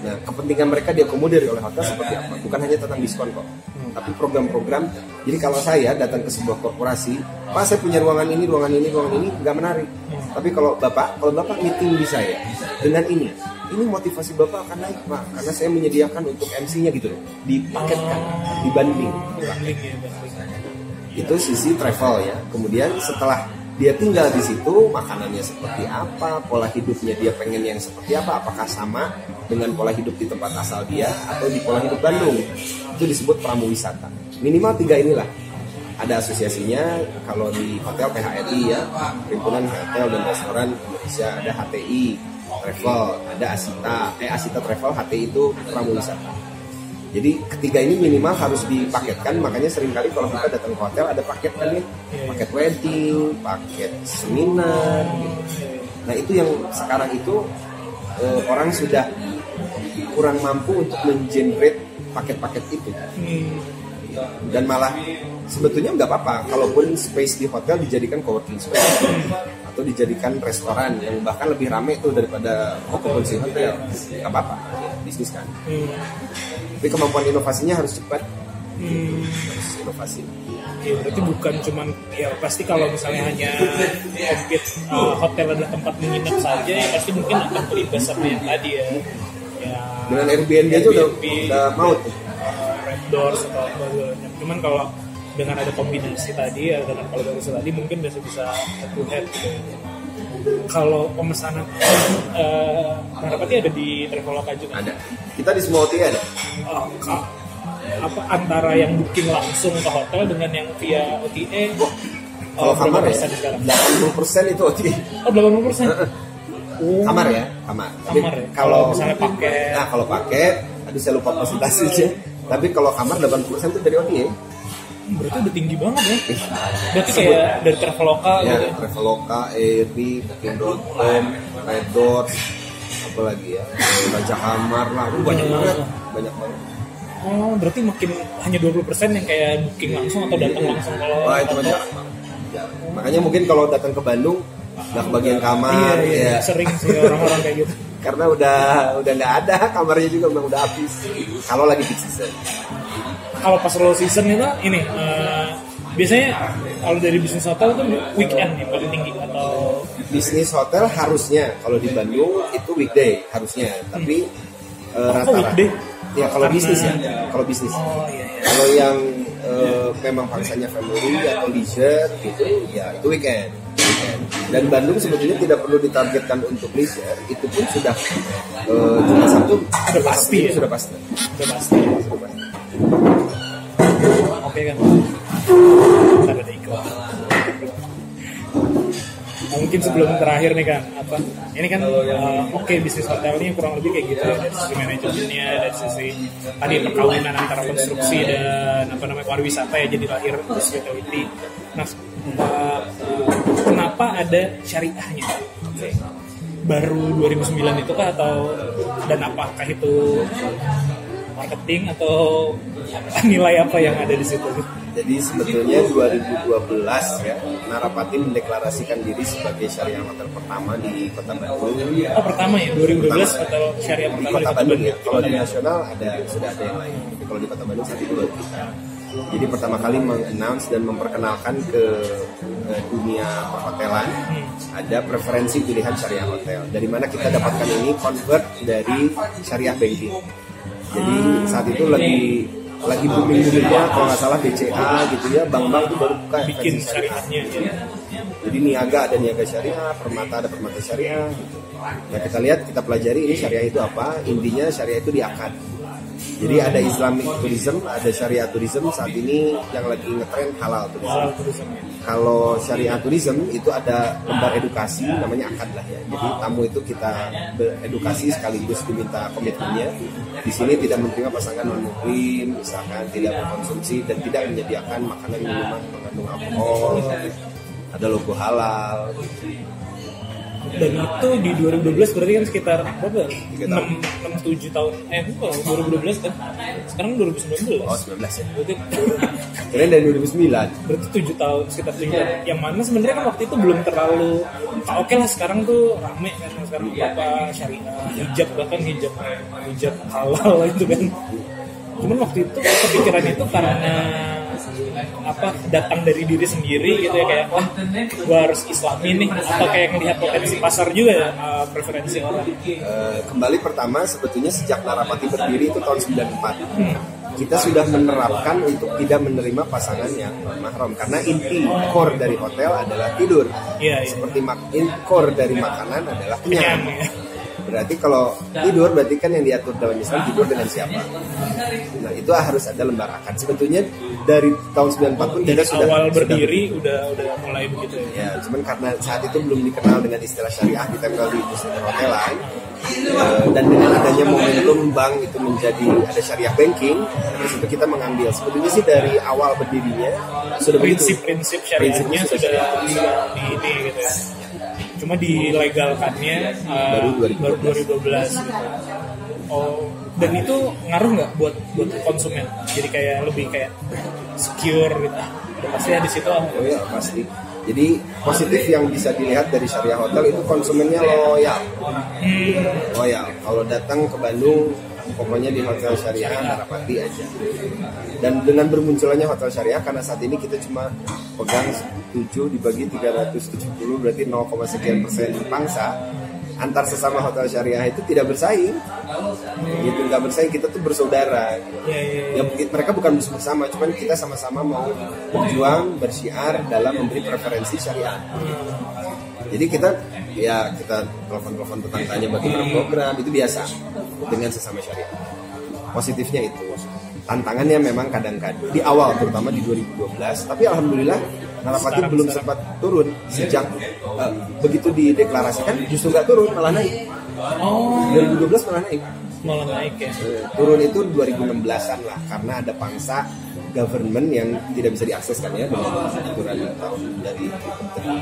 Speaker 2: nah kepentingan mereka diakomodir oleh hotel seperti apa? Bukan hanya tentang diskon kok tapi program-program. Jadi kalau saya datang ke sebuah korporasi pak saya punya ruangan ini ruangan ini ruangan ini nggak menarik. Tapi kalau bapak kalau bapak meeting di saya dengan ini ini motivasi bapak akan naik pak karena saya menyediakan untuk MC-nya gitu loh dipaketkan dibanding.
Speaker 1: Banding ya, banding.
Speaker 2: itu sisi travel ya. Kemudian setelah dia tinggal di situ makanannya seperti apa pola hidupnya dia pengen yang seperti apa apakah sama dengan pola hidup di tempat asal dia atau di pola hidup Bandung. Itu disebut pramu wisata. Minimal tiga inilah. Ada asosiasinya kalau di hotel PHRI ya Himpunan Hotel dan Restoran Indonesia ada HTI Travel ada Asita. Eh Asita Travel HTI itu pramu wisata jadi ketiga ini minimal harus dipaketkan, makanya sering kali kalau kita datang ke hotel ada paket kan ya, paket wedding, paket seminar. Gitu. Nah itu yang sekarang itu eh, orang sudah kurang mampu untuk mengenerate paket-paket itu. Dan malah sebetulnya nggak apa-apa, kalaupun space di hotel dijadikan coworking space atau dijadikan restoran yang bahkan lebih ramai tuh daripada occupancy hotel, nggak apa-apa, bisnis kan. Tapi kemampuan inovasinya harus cepat,
Speaker 1: Hmm.
Speaker 2: harus inovasi.
Speaker 1: Ya, berarti bukan cuman ya pasti kalau misalnya hanya compete uh, hotel adalah tempat menginap saja ya pasti mungkin akan berimbas sama yang tadi ya. Ya
Speaker 2: Dengan Airbnb aja udah,
Speaker 1: Airbnb,
Speaker 2: udah maut.
Speaker 1: uh, Red Doors atau apa. Cuman kalau dengan ada kombinasi tadi ya dengan kolaborasi tadi mungkin bisa bisa head to head gitu. Kalau pemesanan uh, Marapati ada di Traveloka juga.
Speaker 2: Ada. Kita di semua OTA ada.
Speaker 1: Oh, ka- apa antara yang booking langsung ke hotel dengan yang via OTA
Speaker 2: Kalau
Speaker 1: oh,
Speaker 2: kamar ya,
Speaker 1: sekarang?
Speaker 2: 80% itu OTA.
Speaker 1: Oh, 80 persen. Oh,
Speaker 2: Kamar ya, kamar. Tapi
Speaker 1: Kamar ya?
Speaker 2: Kalau
Speaker 1: misalnya paket.
Speaker 2: Nah, kalau paket, aduh saya lupa persentasenya. Tapi kalau kamar 80% itu dari OTA.
Speaker 1: Berarti udah tinggi banget ya. Berarti kayak dari Traveloka
Speaker 2: Ya,
Speaker 1: gitu.
Speaker 2: Traveloka, Airbnb, Booking.com, Red apa lagi ya, Raja Kamar lah, banyak
Speaker 1: Hmm.
Speaker 2: banget, banyak banget.
Speaker 1: Oh, berarti makin hanya 20% yang kayak booking langsung atau datang langsung kalau
Speaker 2: Wah itu banget. Jarang. Makanya mungkin kalau datang ke Bandung nggak kebagian
Speaker 1: Iya,
Speaker 2: kamar,
Speaker 1: iya,
Speaker 2: ya.
Speaker 1: sering sih orang-orang kayak gitu. <laughs>
Speaker 2: karena udah udah nggak ada kamarnya juga udah udah habis. Kalau lagi peak season.
Speaker 1: Kalau pas low season itu ini eh, biasanya kalau dari bisnis hotel itu weekend yang paling tinggi atau
Speaker 2: bisnis hotel harusnya kalau di Bandung itu weekday harusnya tapi eh, rata-rata
Speaker 1: weekday?
Speaker 2: ya kalau
Speaker 1: Karena-
Speaker 2: bisnis ya kalau bisnis
Speaker 1: oh iya iya.
Speaker 2: kalau yang eh, memang pangsanya family atau leisure gitu ya itu weekend dan Bandung sebetulnya tidak perlu ditargetkan untuk leisure itu pun sudah eh, Jumat Sabtu
Speaker 1: Sudah pasti ya?
Speaker 2: sudah pasti
Speaker 1: Udah pasti.
Speaker 2: sudah pasti
Speaker 1: Oke kan. Nah, mungkin sebelum terakhir nih kan apa? Ini kan uh, oke bisnis hotelnya kurang lebih kayak gitu ya dari sisi manajemennya dari sisi tadi perkawinan antara konstruksi dan apa namanya pariwisata ya jadi lahir hospitality. Nah uh, kenapa ada syariahnya? Baru 2009 itu kah atau dan apakah itu marketing atau <laughs> nilai apa yang ada di situ?
Speaker 2: Jadi sebetulnya 2012 ya Narapati mendeklarasikan diri sebagai syariah hotel pertama di Kota Bandung.
Speaker 1: Oh pertama ya 2012 hotel syariah
Speaker 2: di
Speaker 1: pertama
Speaker 2: Kota Bandung ya. Kalau di nasional ada sudah ada yang lain. Tapi kalau di Kota Bandung itu baru kita. Jadi pertama kali mengannounce dan memperkenalkan ke, ke dunia perhotelan ada preferensi pilihan syariah hotel. Dari mana kita dapatkan ini convert dari syariah banking. Jadi saat itu lagi lagi booming boomingnya kalau nggak salah BCA gitu ya, bank-bank itu baru buka
Speaker 1: bikin syariahnya ya.
Speaker 2: Jadi niaga ada niaga syariah, permata ada permata syariah. Gitu. Nah kita lihat kita pelajari ini syariah itu apa? Intinya syariah itu di akad. Jadi ada Islamic tourism, ada syariah tourism. Saat ini yang lagi ngetren halal tourism. Kalau syariah tourism itu ada lembar edukasi namanya akad lah ya. Jadi tamu itu kita beredukasi sekaligus diminta komitmennya. Di sini tidak menerima pasangan non muslim, misalkan tidak mengkonsumsi dan tidak menyediakan makanan minuman mengandung alkohol. Ada logo halal.
Speaker 1: Dan itu di 2012 berarti kan sekitar berapa?
Speaker 2: Tiga
Speaker 1: 6,
Speaker 2: tahun.
Speaker 1: 6 7 tahun. Eh, bukan 2012 kan. Sekarang 2019.
Speaker 2: Oh 19 ya.
Speaker 1: Berarti
Speaker 2: Keren dari 2009.
Speaker 1: berarti 7 tahun sekitar 7 tahun. Yang mana sebenarnya kan waktu itu belum terlalu ah, oke lah sekarang tuh rame kan sekarang apa syariah, hijab bahkan hijab hijab halal <laughs> itu kan. Cuman waktu itu kepikiran itu karena apa datang dari diri sendiri gitu ya kayak wah gua harus islami nih atau kayak ngelihat potensi pasar juga ya uh, preferensi orang?
Speaker 2: Eh, kembali pertama sebetulnya sejak Narapati berdiri itu tahun 94 kita sudah menerapkan untuk tidak menerima pasangan yang mahram. Karena inti core dari hotel adalah tidur.
Speaker 1: Iya, iya.
Speaker 2: seperti mak in core dari makanan adalah kenyang.
Speaker 1: Kenyang, ya.
Speaker 2: Berarti kalau tidur berarti kan yang diatur dalam Islam tidur dengan siapa? Nah itu harus ada lembar akad. Sebetulnya dari tahun 94 pun kita sudah
Speaker 1: awal
Speaker 2: sudah
Speaker 1: berdiri udah udah mulai begitu ya?
Speaker 2: Ya, cuman karena saat itu belum dikenal dengan istilah syariah ditempel di industri perhotelan eh, dan dengan adanya momentum bank itu menjadi ada syariah banking, itu kita mengambil. Sebetulnya sih dari awal berdirinya sudah
Speaker 1: prinsip-prinsip syariahnya sudah di, di ini gitu ya cuma dilegalkannya uh,
Speaker 2: Baru 2012.
Speaker 1: baru 2012 gitu. oh dan itu ngaruh nggak buat buat konsumen jadi kayak lebih kayak secure gitu udah pasti ya di situ.
Speaker 2: Oh ya pasti. Jadi positif yang bisa dilihat dari syariah hotel itu konsumennya loyal. Loyal. Kalau datang ke Bandung pokoknya di hotel syariah Narapati aja. Dan dengan bermunculannya hotel syariah karena saat ini kita cuma pegang 7 dibagi 370 berarti 0, sekian persen pangsa antar sesama hotel syariah itu tidak bersaing. Gitu nggak bersaing kita tuh bersaudara.
Speaker 1: Ya, ya,
Speaker 2: mereka bukan musuh bersama cuman kita sama-sama mau berjuang bersyiar dalam memberi preferensi syariah. Jadi kita ya kita telepon-telepon tetangganya bagaimana program itu biasa dengan sesama syariah. Positifnya itu. Tantangannya memang kadang-kadang di awal terutama di 2012 tapi alhamdulillah
Speaker 1: Sekarang-
Speaker 2: belum sempat turun sejak eh, begitu dideklarasikan justru nggak turun malah naik
Speaker 1: oh
Speaker 2: 2012 malah naik
Speaker 1: malah naik ya
Speaker 2: Eh, turun itu 2016an lah karena ada pangsa government yang tidak bisa diakses kan ya dengan aturan tahun dari Menteri.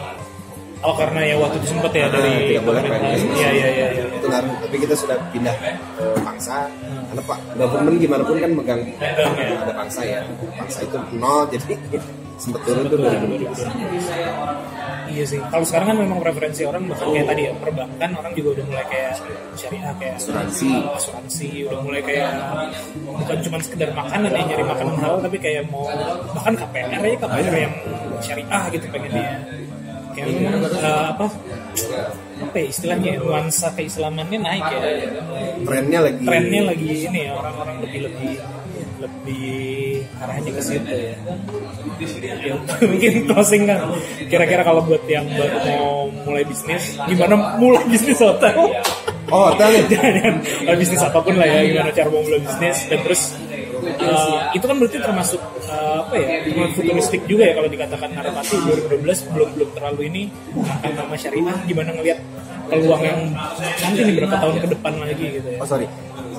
Speaker 1: oh karena ya waktu itu sempet ya dari
Speaker 2: Ah, tidak boleh PNS.
Speaker 1: iya iya iya iya.
Speaker 2: itu ngaruh tapi kita sudah pindah ke pangsa karena pak government gimana pun kan megang
Speaker 1: Megang, ya.
Speaker 2: ada pangsa ya pangsa itu nol jadi <laughs> sempat turun tuh 2016
Speaker 1: Iya sih. Kalau sekarang kan memang preferensi orang bahkan kayak tadi ya perbankan orang juga udah mulai kayak syariah kayak
Speaker 2: Asuransi.
Speaker 1: asuransi udah mulai kayak bukan cuma sekedar makanan ya nyari makanan halal tapi kayak mau bahkan KPR aja KPR yang syariah gitu pengennya. Kayak memang eh, apa apa ya istilahnya ya, nuansa keislamannya naik ya.
Speaker 2: trennya lagi
Speaker 1: Trennya lagi ini ya orang-orang lebih lebih lebih arahnya ke situ ya. Ya, mungkin closing kan. Kira-kira kalau buat yang baru mau mulai bisnis gimana mulai bisnis hotel?
Speaker 2: Oh hotel
Speaker 1: jangan jangan. Bisnis apa pun lah ya gimana cara mau mulai bisnis. Dan terus uh, itu kan berarti termasuk uh, apa ya futuristik juga ya kalau dikatakan Narapati. 2012 belum belum terlalu ini akan nama syariah gimana ngelihat peluang yang nanti nih berapa tahun ke depan lagi gitu ya?
Speaker 2: Oh sorry,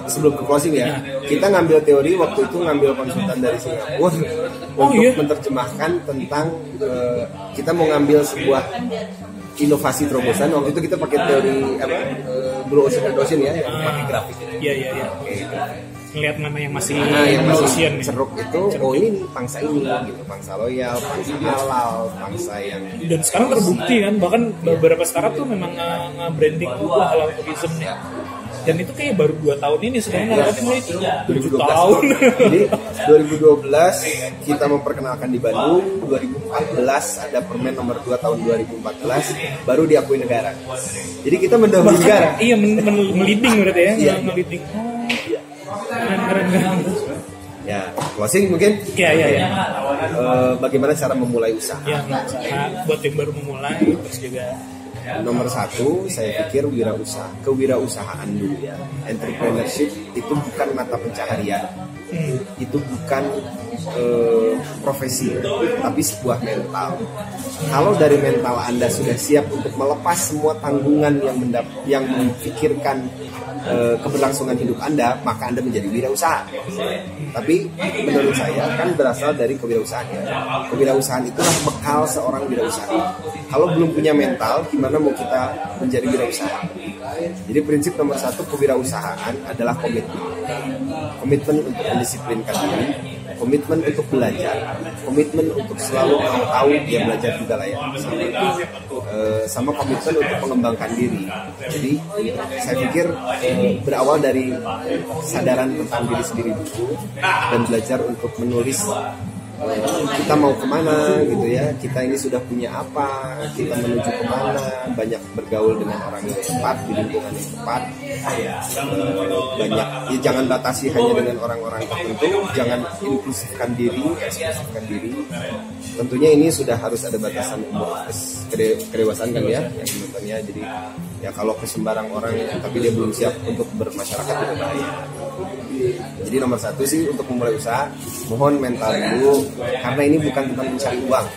Speaker 2: sebelum ke closing ya, kita ngambil teori waktu itu ngambil konsultan dari Singapura
Speaker 1: Oh,
Speaker 2: untuk
Speaker 1: iya?
Speaker 2: menerjemahkan tentang eh, kita mau ngambil sebuah inovasi terobosan. Waktu itu kita pakai teori apa eh, Blue Ocean and Ocean ya, yang pakai grafik.
Speaker 1: iya iya iya ngelihat mana yang masih
Speaker 2: Nah, yang masih
Speaker 1: Ocean nih.
Speaker 2: ceruk itu, oh ini nih, bangsa ini gitu, bangsa loyal, bangsa halal, bangsa yang
Speaker 1: dan sekarang terbukti kan bahkan beberapa startup tuh memang nge- nge-branding halal tourism nih dan itu kayak baru 2 tahun ini sekarang Narapati mulai 7 tahun. <laughs>
Speaker 2: Jadi 2012 kita memperkenalkan di Bandung, 2014 ada Permen nomor 2 tahun 2014 baru diakui negara. Jadi kita mendahului negara.
Speaker 1: iya men- men- meliding berarti ya
Speaker 2: Iya.
Speaker 1: meliding oh keren keren keren.
Speaker 2: Ya, closing mungkin?
Speaker 1: Iya iya iya.
Speaker 2: Eh, bagaimana cara memulai usaha.
Speaker 1: ya usaha buat yang baru memulai terus juga
Speaker 2: Nomor satu, saya pikir wirausaha, kewirausahaan dulu ya. Entrepreneurship itu bukan mata pencaharian, itu bukan eh, profesi, tapi sebuah mental. Kalau dari mental Anda sudah siap untuk melepas semua tanggungan yang mendap yang memikirkan eh, keberlangsungan hidup Anda, maka Anda menjadi wirausaha. Tapi menurut saya kan berasal dari kewirausahaan ya. Kewirausahaan itulah bekal seorang wirausaha. Kalau belum punya mental, gimana mau kita menjadi wirausaha? Jadi prinsip nomor satu kewirausahaan adalah komitmen. Komitmen untuk mendisiplinkan diri, komitmen untuk belajar, komitmen untuk selalu mau tahu dia belajar juga lah ya. Sama, Eh, sama komitmen untuk mengembangkan diri. Jadi saya pikir eh, berawal dari kesadaran tentang diri sendiri dulu dan belajar untuk menulis kita mau ke mana gitu ya? Kita ini sudah punya apa? Kita menuju ke mana? Banyak bergaul dengan orang yang tepat di lingkungan yang tepat Eh, banyak. Ya jangan batasi hanya dengan orang-orang tertentu. Jangan inklusifkan diri eksklusifkan diri. Tentunya ini sudah harus ada batasan umur kedewasaan kan ya yang menontonnya jadi ya kalau ke sembarang orang tapi dia belum siap untuk bermasyarakat itu bahaya jadi nomor satu sih untuk memulai usaha mohon mental dulu. Karena ini bukan tentang mencari uang.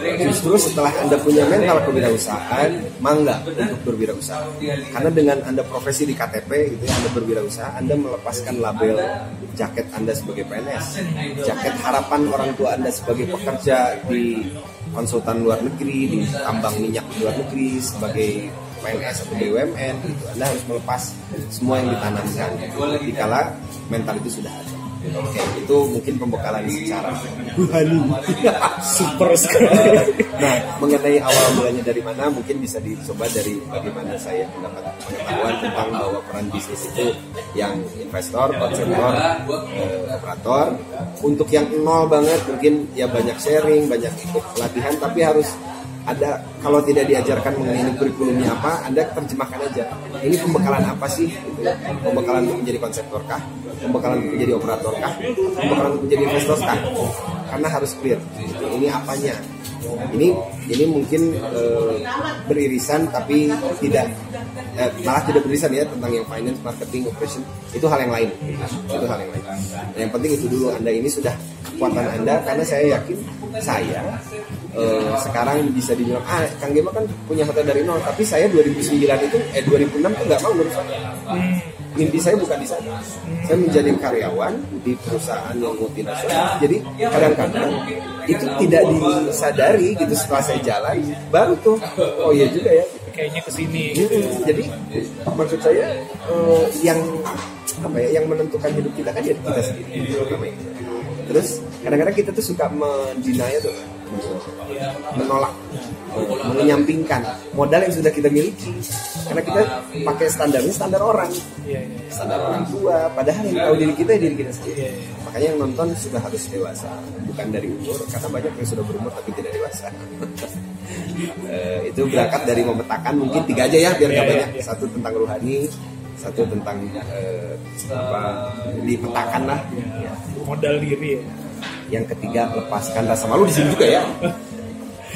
Speaker 2: Justru setelah Anda punya mental kewirausahaan, mangga untuk berwirausaha. Karena dengan Anda profesi di KTP gitu ya, Anda berwirausaha, Anda melepaskan label jaket Anda sebagai PNS, jaket harapan orang tua Anda sebagai pekerja di konsultan luar negeri, di tambang minyak luar negeri, sebagai PNS atau BUMN gitu. Anda harus melepas semua yang ditanamkan dikala mental itu sudah ada. Itu mungkin pembekalan secara rohani. <laughs>
Speaker 1: super sekali
Speaker 2: Nah, mengenai awal mulanya dari mana, mungkin bisa dicoba dari bagaimana saya mendapat pengetahuan tentang bahwa peran bisnis itu yang investor, konsumtor, eh, operator. Untuk yang nol banget, mungkin ya banyak sharing, banyak ikut pelatihan, tapi harus ada kalau tidak diajarkan mengenai ini kurikulumnya apa, Anda terjemahkan aja. Ini pembekalan apa sih? Gitu ya. Pembekalan untuk menjadi konseptor kah? Pembekalan untuk menjadi operator kah? Pembekalan untuk menjadi investor kah? Karena harus clear. Ini apanya? Ini ini mungkin eh, beririsan tapi tidak eh, malah tidak beririsan ya tentang yang finance, marketing, operation itu hal yang lain. Itu hal yang lain. Yang penting itu dulu Anda ini sudah kekuatan Anda karena saya yakin saya eh, sekarang bisa dibilang ah Kang Gema kan punya hotel dari nol tapi saya 2009 itu eh 2006 tuh nggak mau hotel inti saya bukan di sana. Saya menjadi karyawan di perusahaan yang multinasional. Jadi kadang-kadang itu tidak disadari gitu setelah saya jalan baru tuh oh iya juga ya.
Speaker 1: Kayaknya ke sini.
Speaker 2: Hmm, jadi maksud saya eh, yang apa ya yang menentukan hidup kita kan ya kita sendiri. Terus kadang-kadang kita tuh suka mendinaya tuh. Menolak. Menyampingkan modal yang sudah kita miliki. Karena kita pakai standarnya standar orang.
Speaker 1: Iya iya
Speaker 2: standar orang tua. Padahal yang tahu diri kita ya diri kita sendiri.
Speaker 1: Iya, iya.
Speaker 2: makanya yang nonton sudah harus dewasa. Bukan dari umur karena banyak yang sudah berumur tapi tidak dewasa. <laughs> Eh, itu berangkat dari memetakan mungkin tiga aja ya biar
Speaker 1: Iya, iya,
Speaker 2: banyak. satu tentang rohani satu tentang eh, apa dipetakan lah. Ya.
Speaker 1: modal diri ya.
Speaker 2: Yang ketiga lepaskan rasa malu. Di sini juga ya.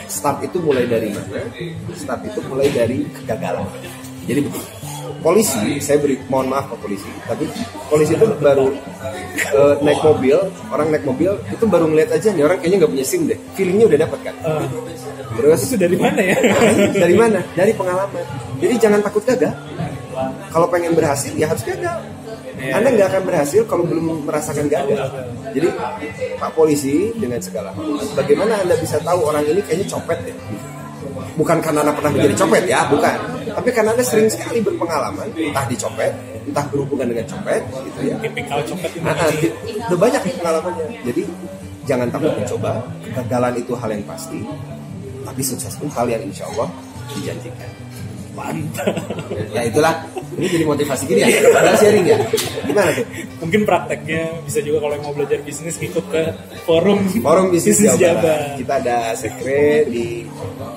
Speaker 2: Start itu mulai dari start itu mulai dari kegagalan. Jadi begini polisi saya beri mohon maaf ke polisi tapi polisi itu baru eh, naik mobil orang naik mobil itu baru ngeliat aja nih orang kayaknya nggak punya sim deh. Feelingnya udah dapat kan?
Speaker 1: Ah,
Speaker 2: terus
Speaker 1: itu dari mana ya? <laughs>
Speaker 2: Dari mana? Dari pengalaman. Jadi jangan takut gagal kalau pengen berhasil ya harus gagal
Speaker 1: Iya.
Speaker 2: anda nggak akan berhasil kalau belum merasakan gagal jadi pak polisi dengan segala bagaimana anda bisa tahu orang ini kayaknya copet ya bukan karena anda pernah menjadi copet ya bukan tapi karena anda sering sekali berpengalaman entah dicopet entah berhubungan dengan copet gitu ya
Speaker 1: tipikal copet
Speaker 2: Nah, ah, udah banyak pengalamannya. Jadi jangan takut mencoba. Kegagalan itu hal yang pasti. Tapi sukses pun hal yang insya Allah dijanjikan.
Speaker 1: Mantap
Speaker 2: Ya itulah. Ini jadi motivasi gini ya. Padahal sharing ya. Gimana tuh?
Speaker 1: mungkin prakteknya bisa juga kalau yang mau belajar bisnis ikut ke forum
Speaker 2: Forum bisnis Jawa. Barat. Kita ada sekre di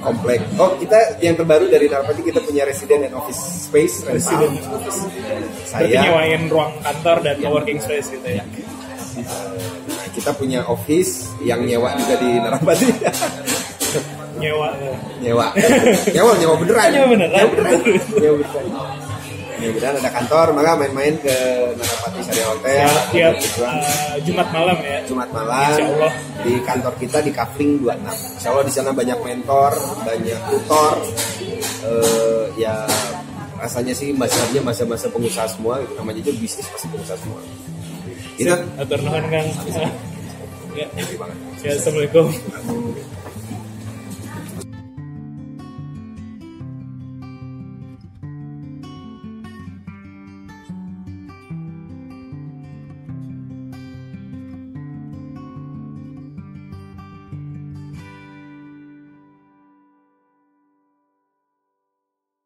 Speaker 2: komplek. Oh kita yang terbaru dari Narpati kita punya resident and office space.
Speaker 1: Resident. berarti
Speaker 2: Saya
Speaker 1: nyewain ruang kantor dan co-working space gitu ya
Speaker 2: kita punya office yang nyewa juga di Narpati. <laughs>
Speaker 1: nyewa. Ya.
Speaker 2: nyewa. Nyewa nyewa beneran.
Speaker 1: Nyewa beneran.
Speaker 2: nyewa beneran. Nyewa beneran. Nyewa beneran ada kantor maka main-main ke Narapati Syariah Hotel.
Speaker 1: Ya, tiap
Speaker 2: Kebetulan
Speaker 1: uh, Jumat malam ya.
Speaker 2: Jumat malam.
Speaker 1: Insya Allah.
Speaker 2: di kantor kita di Kavling 26 Insya Allah di sana banyak mentor banyak tutor. Eh, ya rasanya sih masanya masa-masa pengusaha semua namanya juga bisnis pasti pengusaha semua. Itu
Speaker 1: Atur nuhun Kang. Ya,
Speaker 2: Terima kasih. Banget
Speaker 1: ya, Assalamualaikum.